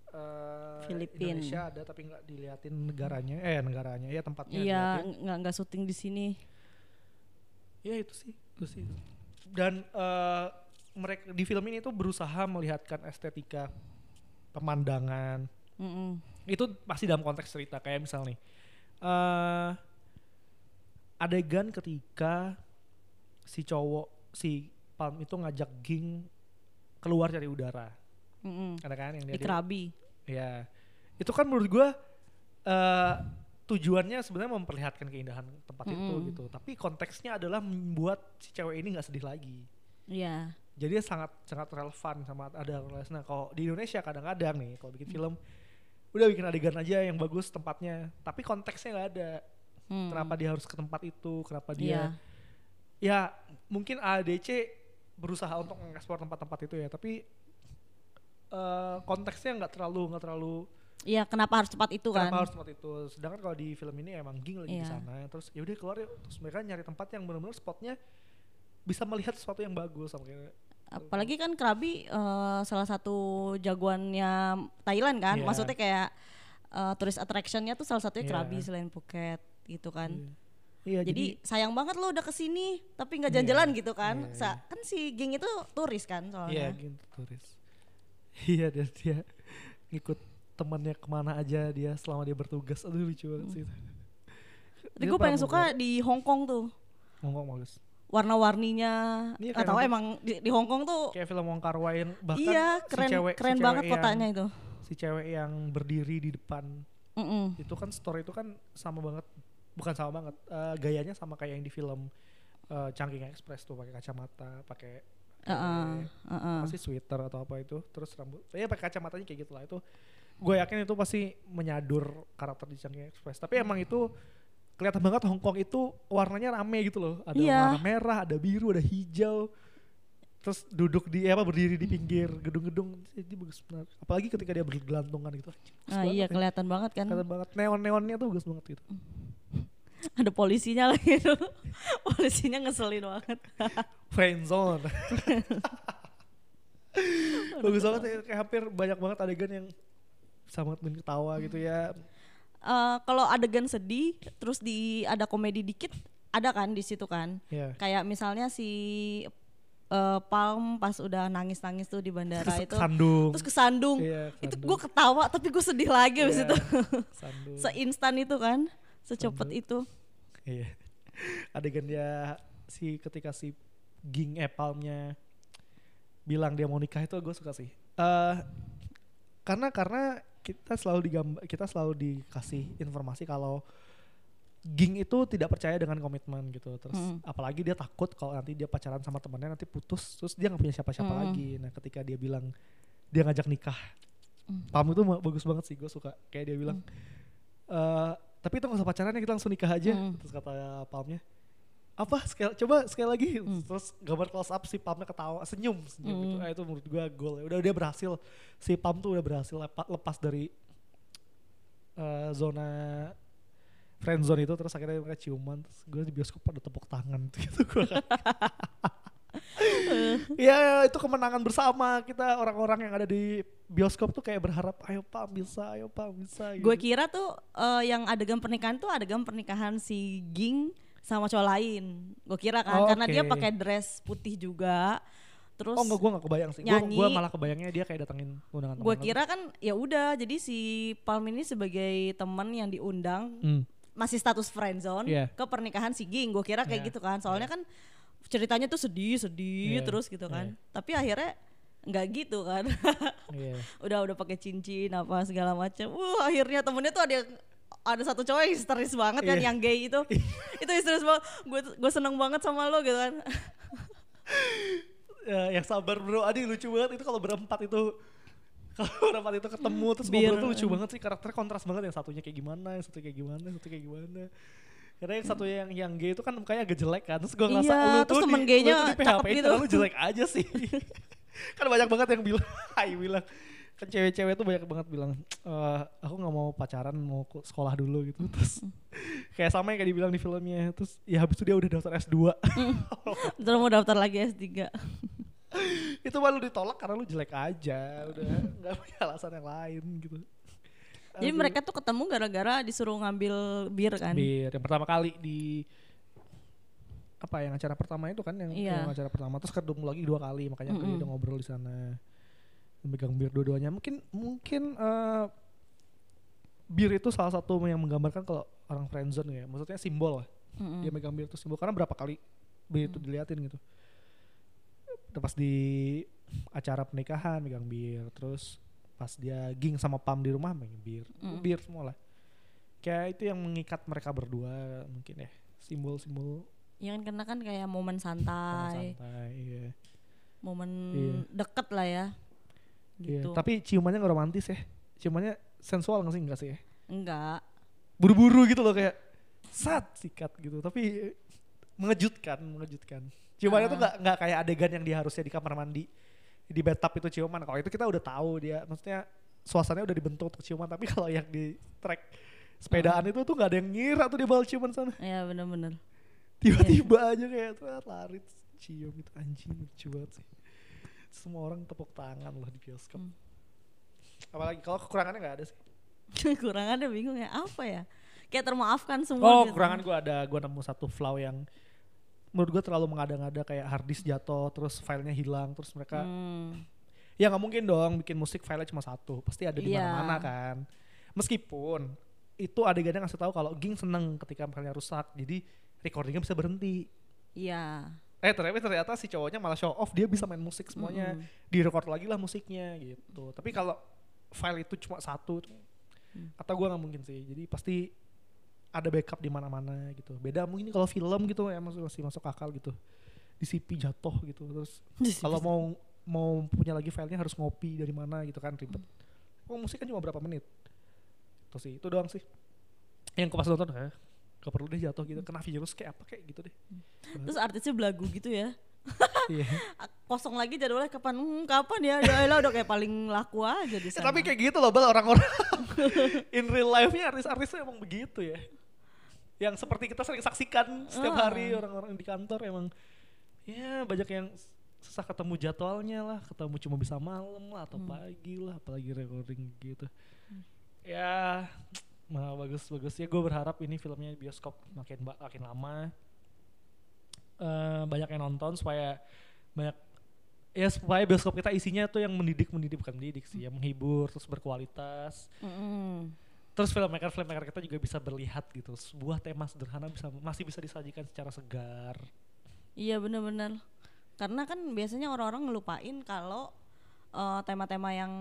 eh, Filipin. Indonesia ada tapi nggak diliatin negaranya eh negaranya ya tempatnya Iya, nggak nggak syuting di sini. Ya itu sih itu sih dan eh, mereka di film ini tuh berusaha melihatkan estetika pemandangan Mm-mm. itu pasti dalam konteks cerita kayak misal nih eh adegan ketika si cowok si Palm itu ngajak Ging keluar dari udara Mm-mm. ada kan yang dia Di Krabi. ya itu kan menurut gua eh tujuannya sebenarnya memperlihatkan keindahan tempat itu Mm-mm. gitu tapi konteksnya adalah membuat si cewek ini nggak sedih lagi Iya. jadi dia sangat sangat relevan sama ada. Nah kalau di Indonesia kadang-kadang nih kalau bikin film udah bikin adegan aja yang bagus tempatnya, tapi konteksnya nggak ada. Hmm. Kenapa dia harus ke tempat itu? Kenapa Iya. dia? Ya mungkin ADC berusaha untuk mengeksplor tempat-tempat itu ya, tapi eh, konteksnya nggak terlalu nggak terlalu Iya, kenapa harus cepat itu kan? kenapa harus tempat itu. Sedangkan kalau di film ini emang Ging lagi di Iya. sana, terus ya udah keluar yuk. Terus mereka nyari tempat yang benar-benar spotnya bisa melihat sesuatu yang bagus sama kayak Apalagi kan Krabi eh, salah satu jagoannya Thailand kan, Iya. maksudnya kayak eh, tourist attractionnya tuh salah satunya Iya. Krabi selain Phuket gitu kan. Iya, Jadi, sayang banget lo udah ke sini tapi nggak Iya. jalan-jalan gitu kan. Iya, Sa- kan si geng itu turis kan Iya soalnya. gitu turis. Iya dia dia ngikut temannya ke mana aja dia selama dia bertugas. Aduh lucu banget sih. Tapi gue pengen pernah suka di Hong Kong tuh Ngomong bagus. warna-warninya. Iya, nonton- emang di, di Hong Kong tuh Kayak film Wong Kar Wai bahkan iya si keren cewek, keren si banget cewek kotanya yang, itu. Si cewek yang berdiri di depan Mm-mm. itu kan story itu kan sama banget bukan sama banget eh, gayanya sama kayak yang di film eh, Chungking Express tuh pakai kacamata pakai Heeh, pakai heeh. apa sih sweater atau apa itu terus rambut ya pakai kacamatanya kayak gitu lah itu gue yakin itu pasti menyadur karakter di Chungking Express tapi emang itu kelihatan banget Hong Kong itu warnanya rame gitu loh ada Iya. warna merah ada biru ada hijau terus duduk di eh, apa berdiri di pinggir gedung-gedung jadi bagus benar apalagi ketika dia bergelantungan gitu banget iya ya. kelihatan banget kan. kelihatan banget neon-neonnya tuh bagus banget gitu Ada polisinya lagi tuh. polisinya ngeselin banget. friend zone bagus banget ya kayak hampir banyak banget adegan yang sangat bikin ketawa gitu ya Eh, kalau adegan sedih terus di ada komedi dikit ada kan di situ kan. ya Kayak misalnya si eh, Palm pas udah nangis-nangis tuh di bandara Kes- itu sandung terus kesandung. Iya, itu kesandung. gue ketawa tapi gue sedih lagi Iya, itu. Seinstan itu kan, secepet Sandung. itu. iya adegan dia si ketika si Ging eh Palmnya bilang dia mau nikah itu gue suka sih eh karena karena kita selalu digambar kita selalu dikasih informasi kalau Ging itu tidak percaya dengan komitmen gitu terus Mm. apalagi dia takut kalau nanti dia pacaran sama temannya nanti putus terus dia nggak punya siapa-siapa Mm. lagi nah ketika dia bilang dia ngajak nikah Mm. Palm itu bagus banget sih gue suka kayak dia bilang "Eh, tapi itu gak usah pacaran ya kita langsung nikah aja Mm. terus kata Palmnya apa? Sekali coba sekali lagi. Mm. terus gambar close up si Palmnya ketawa senyum senyum gitu. Ah, itu menurut gua gol ya. Udah dia berhasil. Si Palm tuh udah berhasil lepa- lepas dari eh, zona friend zone itu terus akhirnya mereka ciuman terus gue di bioskop pada tepuk tangan gitu gua. Ya itu kemenangan bersama. Kita orang-orang yang ada di bioskop tuh kayak berharap ayo Pam bisa ayo Pam bisa gitu. Gue kira tuh eh, yang adegan pernikahan tuh adegan pernikahan si Ging sama cowok lain. Gue kira kan Oh, karena dia oke. pakai dress putih juga. Terus oh enggak gue gak kebayang sih gue nyanyi. gua malah kebayangnya dia kayak datengin undangan gue kira kan ya udah jadi si Palm ini sebagai teman yang diundang Hmm. masih status friendzone Iya. ke pernikahan si Ging. Gue kira kayak Iya, gitu kan. Soalnya kan ceritanya tuh sedih sedih Iya, terus gitu kan. Tapi akhirnya nggak gitu kan. Iya. udah udah pakai cincin apa segala macam. Wah akhirnya temennya tuh ada yang ada satu cowok yang histeris banget kan Iya. yang gay itu. itu histeris banget. Gue gue seneng banget sama lo gitu kan. Ya, yang sabar bro, Adi lucu banget itu kalau berempat itu kalau berempat itu ketemu terus Bir. ngobrol tuh lucu banget sih karakternya kontras banget yang satunya kayak gimana, yang satu kayak gimana, yang satu kayak gimana. Karena yang satu yang yang gay itu kan mukanya agak jelek kan. Terus gue ngerasa Iya, lu terus tuh temen di, gaynya lu tuh di PHP gitu. lu jelek aja sih. kan banyak banget yang bilang, hai bilang kan cewek-cewek tuh banyak banget bilang "Eh, aku nggak mau pacaran mau sekolah dulu gitu terus kayak sama yang kayak dibilang di filmnya terus ya habis itu dia udah daftar S2 Terus mau daftar lagi S3. itu malu ditolak karena lu jelek aja udah nggak punya alasan yang lain gitu Jadi Aduh. mereka tuh ketemu gara-gara disuruh ngambil bir kan. Bir yang pertama kali di apa yang acara pertama itu kan yang, Iya. yang acara pertama terus ketemu lagi dua kali makanya Mm-mm. dia udah ngobrol di sana megang bir dua-duanya. Mungkin mungkin eh, bir itu salah satu yang menggambarkan kalau orang friendzone ya. Maksudnya simbol lah. Mm-mm. dia megang bir itu simbol. Karena berapa kali bir itu diliatin gitu. Pas di acara pernikahan megang bir. Terus pas dia ging sama pam di rumah megang bir. Mm. bir semua lah. Kayak itu yang mengikat mereka berdua mungkin ya. Simbol-simbol. Ya kan karena kan kayak momen santai, santai iya. momen Iya. deket lah ya. Iya, Gitu. tapi ciumannya nggak romantis ya? Ciumannya sensual nggak sih? Enggak sih ya? Enggak. buru-buru gitu loh kayak sat sikat gitu. Tapi mengejutkan mengejutkan. Ciumannya tuh Ah. nggak nggak kayak adegan yang dia harusnya di kamar mandi. Di bathtub itu ciuman. Kalau itu kita udah tahu dia. Maksudnya suasananya udah dibentuk untuk ciuman. Tapi kalau yang di track sepedaan itu tuh nggak ada yang ngira tuh dia bakal ciuman sana. Ya bener-bener. tiba-tiba aja kayak lari cium gitu. Anjing lucu banget sih semua orang tepuk tangan loh di bioskop Hmm. apalagi kalau kekurangannya nggak ada sih Kekurangannya bingung ya apa ya? Kayak termaafkan semua. Oh, gitu. kekurangan gue ada, gue nemu satu flaw yang menurut gue terlalu mengada-ngada kayak hard disk jatuh, terus filenya hilang, terus mereka Hmm. ya nggak mungkin dong bikin musik filenya cuma satu, pasti ada di Iya. mana-mana kan. Meskipun itu adegannya ngasih tahu kalau Ging seneng ketika filenya rusak, jadi recordingnya bisa berhenti. Iya. Eh ternyata ternyata si cowoknya malah show off dia bisa main musik semuanya, Mm-mm. direcord lagi lah musiknya gitu. Tapi kalau file itu cuma satu, Hmm. kata gue nggak mungkin sih. Jadi pasti ada backup di mana-mana gitu. Beda mungkin kalau film gitu ya masih masih masuk akal gitu. Di CP jatuh gitu terus kalau mau mau punya lagi filenya harus ngopi dari mana gitu kan ribet. Oh musik kan cuma berapa menit. Itu sih, itu doang sih. Yang pas nonton, eh, gak perlu deh jatuh gitu. Kena virus kayak apa kayak gitu deh. Terus artisnya belagu gitu ya. Iya. Kosong lagi jadwalnya kapan? Hmm, kapan ya? Ya elah, udah kayak paling laku aja di Ya, sana. tapi kayak gitu loh Bel orang-orang in real life-nya artis-artis tuh emang begitu ya. Yang seperti kita sering saksikan setiap Ah. hari orang-orang di kantor emang ya banyak yang susah ketemu jadwalnya lah, ketemu cuma bisa malam lah atau Hmm. pagi lah, apalagi recording gitu. Ya, mah bagus-bagus ya. Gue berharap ini filmnya bioskop makin makin lama. Eh, banyak yang nonton supaya banyak ya supaya bioskop kita isinya tuh yang mendidik mendidik bukan mendidik sih yang menghibur terus berkualitas Mm-mm. terus filmmaker filmmaker kita juga bisa berlihat gitu sebuah tema sederhana bisa masih bisa disajikan secara segar Iya bener-bener. Karena kan biasanya orang-orang ngelupain kalau eh, tema-tema yang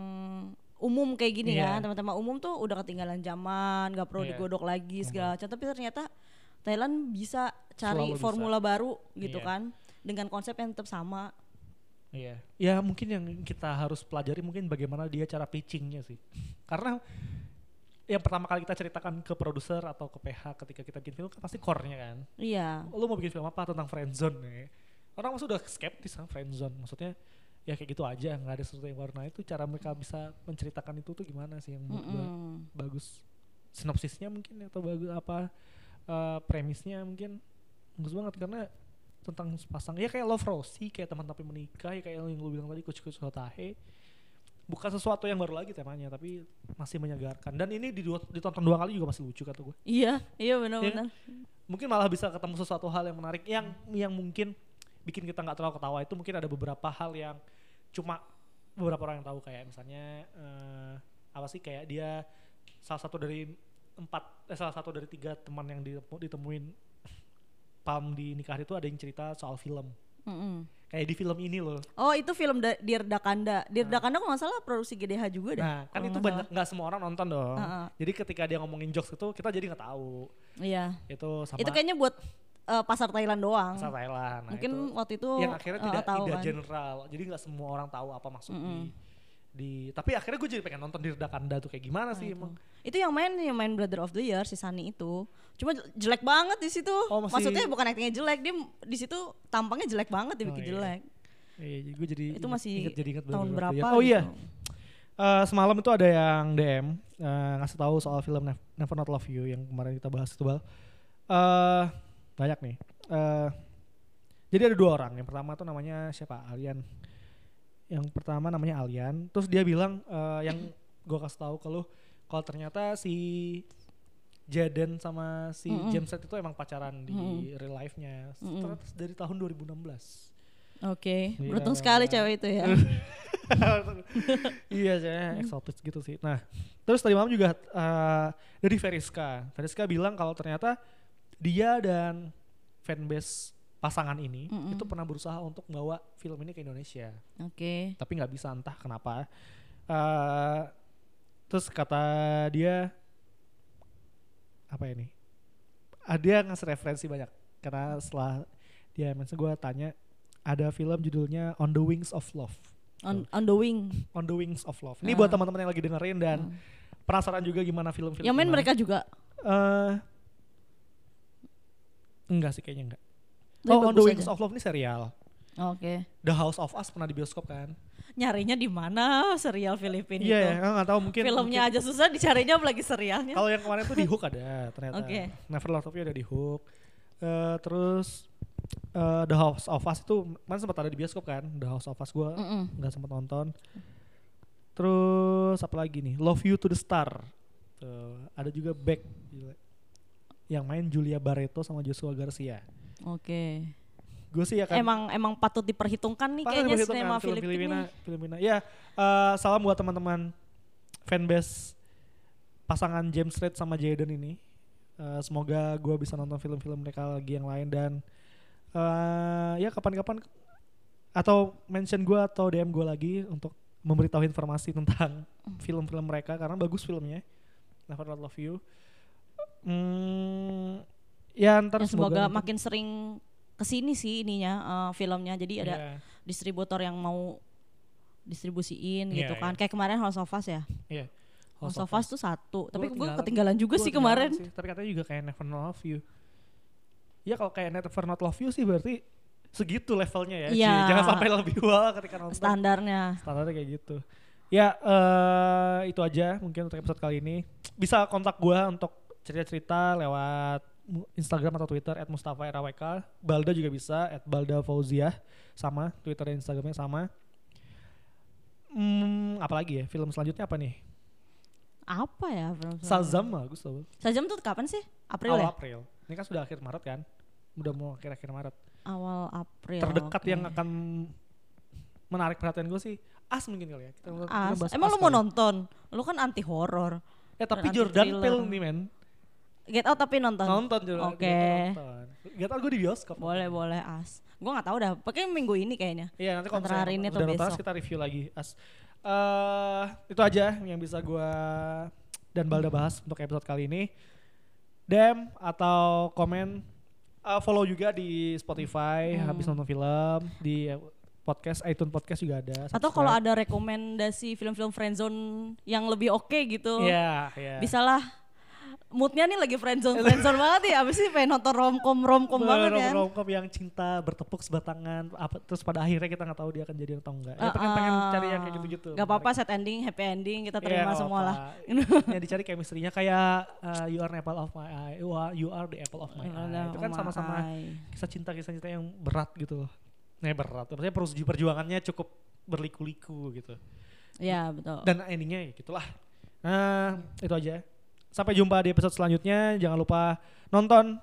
umum kayak gini Iya. kan, tema-tema umum tuh udah ketinggalan zaman, gak perlu Iya. digodok lagi segala macam. Tapi ternyata Thailand bisa cari Selalu bisa. formula baru gitu Iya. kan, dengan konsep yang tetap sama. Iya. Ya mungkin yang kita harus pelajari mungkin bagaimana dia cara pitchingnya sih. Karena yang pertama kali kita ceritakan ke produser atau ke PH ketika kita bikin film kan pasti core-nya kan. Iya. Lu mau bikin film apa tentang friendzone ya. Orang masih udah skeptis sama friendzone. Maksudnya ya kayak gitu aja nggak ada sesuatu yang baru. Nah itu cara mereka bisa menceritakan itu tuh gimana sih yang menurut gua Mm-mm. bagus. Sinopsisnya mungkin atau bagus apa eh, premisnya mungkin bagus banget karena tentang sepasang ya kayak Love Rosie kayak teman tapi menikah ya kayak yang lu bilang tadi kucu kucu hotahe bukan sesuatu yang baru lagi temanya tapi masih menyegarkan dan ini ditonton dua kali juga masih lucu kata gue Iya, iya benar-benar. mungkin malah bisa ketemu sesuatu hal yang menarik yang yang mungkin bikin kita nggak terlalu ketawa itu mungkin ada beberapa hal yang cuma beberapa orang yang tahu kayak misalnya eh, apa sih kayak dia salah satu dari empat eh, salah satu dari tiga teman yang ditemu- ditemuin Palm di nikah itu ada yang cerita soal film Mm-mm. kayak di film ini loh Oh itu film da- Dear Dakanda. Dear Dakanda kalau nggak salah produksi GDH juga deh. nah kan itu banyak nggak semua orang nonton dong Heeh. jadi ketika dia ngomongin jokes itu kita jadi nggak tahu. Iya. itu sama Itu kayaknya buat eh, pasar Thailand doang. pasar Thailand Nah, Mungkin itu. waktu itu yang akhirnya eh, tidak tahu tidak kan. general jadi nggak semua orang tahu apa maksud Mm-mm. di di tapi akhirnya gue jadi pengen nonton di Redakanda tuh kayak gimana sih Nah, emang itu. Itu yang main yang main Brother of the Year si Sunny itu. Cuma jelek banget di situ. Oh, masih- Maksudnya bukan actingnya jelek, dia di situ tampangnya jelek banget dibikin Oh, iya. jelek. Iya, jadi gue jadi Itu inget- masih inget, jadi inget tahun berapa Year. Oh iya. Eh, semalam itu ada yang DM eh, ngasih tahu soal film Nev- Never Not Love You yang kemarin kita bahas itu bal. Eh, banyak nih. Eh, jadi ada dua orang. Yang pertama tuh namanya siapa? Alian. Yang pertama namanya Alian. Terus dia bilang eh, yang gue kasih tahu ke lu kalau ternyata si Jaden sama si Mm-mm. James Red itu emang pacaran di Mm-mm. real life-nya. Mm-mm. Ternyata dari tahun 2016. Oke, Iya. beruntung sekali cewek itu ya. iya saya eksotis gitu sih. Nah terus tadi malam juga eh, dari Veriska. Veriska bilang kalau ternyata dia dan fanbase pasangan ini Mm-mm. itu pernah berusaha untuk membawa film ini ke Indonesia, Oke. tapi nggak bisa entah kenapa. Eh, terus kata dia apa ini? Ah, dia ngasih referensi banyak karena setelah dia mention gue tanya ada film judulnya On the Wings of Love. On, on the wing. On the Wings of Love. Ini Ah. buat teman-teman yang lagi dengerin dan Hmm. penasaran juga gimana film-film. Yang main mereka juga. Eh, enggak sih kayaknya enggak. Tapi oh, On the Wings aja. of Love ini serial. Oke. The House of Us pernah di bioskop kan? Nyarinya di mana serial Filipina Iya itu? ya, enggak tahu mungkin. Filmnya mungkin- aja susah dicarinya apalagi serialnya. Kalau yang kemarin tuh di Hook ada ternyata. Oke. Never Love You ada di Hook. Eh, terus eh, The House of Us itu mana sempat ada di bioskop kan? The House of Us gue Mm-mm. nggak sempat nonton. Terus apa lagi nih? Love You to the Star. Tuh, ada juga Back gila. Yang main Julia Barreto sama Joshua Garcia. Oke. Gue sih akan Emang emang patut diperhitungkan nih patut kayaknya diperhitungkan sinema film Filipina. Filipina. Filipina. Ya, eh, salam buat teman-teman fanbase pasangan James Reid sama Jaden ini. Eh, semoga gue bisa nonton film-film mereka lagi yang lain dan eh, ya kapan-kapan atau mention gue atau DM gue lagi untuk memberitahu informasi tentang film-film mereka karena bagus filmnya. Never Not Love You. Hmm, ya ntar Ya, semoga nanti- makin sering ke sini sih ininya eh, filmnya. Jadi ada Iya, distributor yang mau distribusiin Iya, gitu kan. iya. Kayak kemarin House of Us ya. iya. House of Us tuh satu. Tapi gue ketinggalan. juga Gua sih kemarin. sih, tapi katanya juga kayak Never Not Love You. Ya kalau kayak Never Not Love You sih berarti segitu levelnya ya. Iya. Ci. Jangan sampai lebih wah ketika nonton. Standarnya. Standarnya kayak gitu. Ya eh itu aja mungkin untuk episode kali ini. Bisa kontak gua untuk cerita-cerita lewat Instagram atau Twitter at Mustafa RAWK. Balda juga bisa at Balda Fauziah sama Twitter dan Instagramnya sama. Hmm, apalagi ya film selanjutnya apa nih? Apa ya? film selanjutnya? Shazam bagus tuh. Shazam tuh kapan sih? April awal ya? April. Ini kan sudah akhir Maret kan? Udah mau akhir-akhir Maret. Awal April. Terdekat oke. yang akan menarik perhatian gue sih As mungkin kali ya. Kita, kita As. bahas Emang As lu mau kali. nonton? Lu kan anti horor. Eh tapi dan Jordan. Peele nih men. Get Out tapi nonton. Nonton Jordan. Oke. Nonton. Gak tau gue di bioskop. Boleh boleh As. Gue nggak tahu dah. Pakai minggu ini kayaknya. Iya nanti kalau hari ini atau nonton besok. kita review lagi As. Eh itu aja yang bisa gue dan Balda bahas untuk episode kali ini. Dem atau komen eh, follow juga di Spotify Hmm. habis nonton film di podcast iTunes podcast juga ada. Atau kalau subscribe. ada rekomendasi film-film friendzone yang lebih oke gitu. Iya, iya. Bisalah moodnya nih lagi friendzone friendzone banget ya. Abis sih pengen nonton romcom romcom banget ya. romcom yang cinta bertepuk sebatangan apa terus pada akhirnya kita nggak tahu dia akan jadi atau enggak. Ya pengen pengen cari yang kayak gitu-gitu Gak apa-apa set ending happy ending kita Iya, terima nggak semua lah. yang dicari chemistry-nya kayak uh, you are the apple of my eye you are, you are the apple of my eye. itu kan sama-sama kisah cinta kisah cinta yang berat gitu loh. Nah berat, maksudnya perju- perjuangannya cukup berliku-liku gitu. ya betul. Dan endingnya ya gitulah. Nah itu aja. Sampai jumpa di episode selanjutnya. Jangan lupa nonton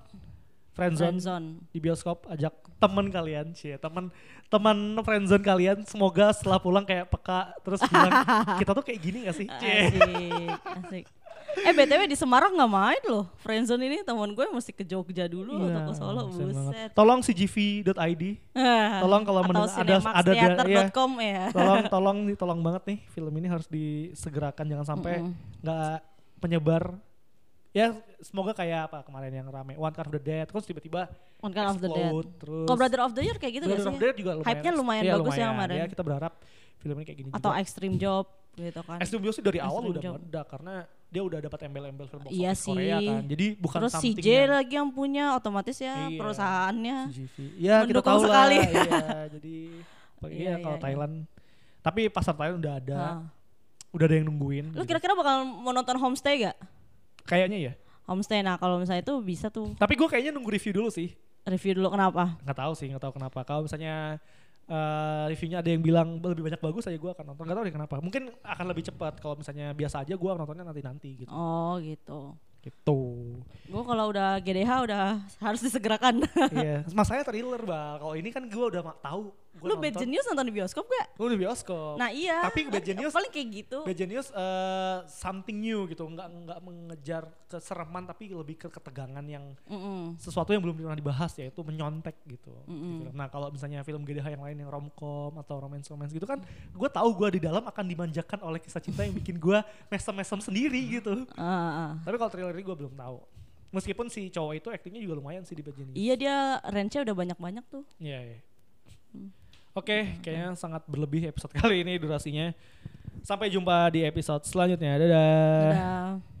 Friendzone friendzone di bioskop. Ajak temen kalian, sih temen teman Friendzone kalian. Semoga setelah pulang kayak peka terus bilang kita tuh kayak gini gak sih? Cie. asik asik eh btw di Semarang nggak main loh friendzone ini teman gue mesti ke Jogja dulu Iya, atau ke Solo banget. buset Tolong cgv.id. Tolong kalau mendengar ada ada ada ya. ya tolong tolong nih tolong banget nih film ini harus disegerakan jangan sampai nggak penyebar ya semoga kayak apa kemarin yang rame One Car of the Dead terus tiba-tiba One Kind of the Dead terus Kalau Brother of the Year kayak gitu gak Brother sih? of the Dead juga lumayan Hype-nya lumayan iya, bagus ya lumayan. kemarin. ya kita berharap filmnya kayak gini Atau juga. extreme job gitu kan. Extreme Job sih dari awal Extreme udah meledak karena dia udah dapat embel-embel film box Iya office Korea sih. kan. Jadi bukan Terus CJ yang- lagi yang punya otomatis ya Iya. perusahaannya. CGV. Ya kita tahu sekali. lah. Iya, jadi Iya, iya, kalau iya, Thailand. Tapi pasar Thailand udah ada, Hah. Udah ada yang nungguin. Lu gitu. kira-kira bakal mau nonton Homestay gak? Kayaknya ya. Homestay, nah kalau misalnya itu bisa tuh Tapi gue kayaknya nunggu review dulu sih. review dulu kenapa? Nggak tahu sih, nggak tahu kenapa. Kalau misalnya eh, reviewnya ada yang bilang lebih banyak bagus aja gue akan nonton. Nggak tahu deh kenapa. Mungkin akan lebih cepat. Kalau misalnya biasa aja gue nontonnya nanti-nanti gitu. Oh gitu. Gitu. Gue kalau udah GDH udah harus disegerakan. iya. Masanya thriller bal. Kalau ini kan gue udah tahu. Gua Lu Bad nonton. Genius nonton di bioskop gak? Gue di bioskop. Nah iya. Tapi Bad Genius- paling kayak gitu. Bad Genius eh, something new gitu, nggak nggak mengejar kesereman tapi lebih ke ketegangan yang Mm-mm. sesuatu yang belum pernah dibahas yaitu menyontek gitu. Mm-mm. Gitu. Nah kalau misalnya film GDH yang lain yang romcom atau romance romance gitu kan, gue tahu gue di dalam akan dimanjakan oleh kisah cinta yang bikin gue mesem-mesem sendiri gitu. Ah, ah. Tapi kalau thriller ini gue belum tahu. Meskipun si cowok itu aktingnya juga lumayan sih di Bad Genius. Iya dia range-nya udah banyak-banyak tuh. Iya. iya. Oke, kayaknya sangat berlebih episode kali ini durasinya. Sampai jumpa di episode selanjutnya. Dadah. Dadah.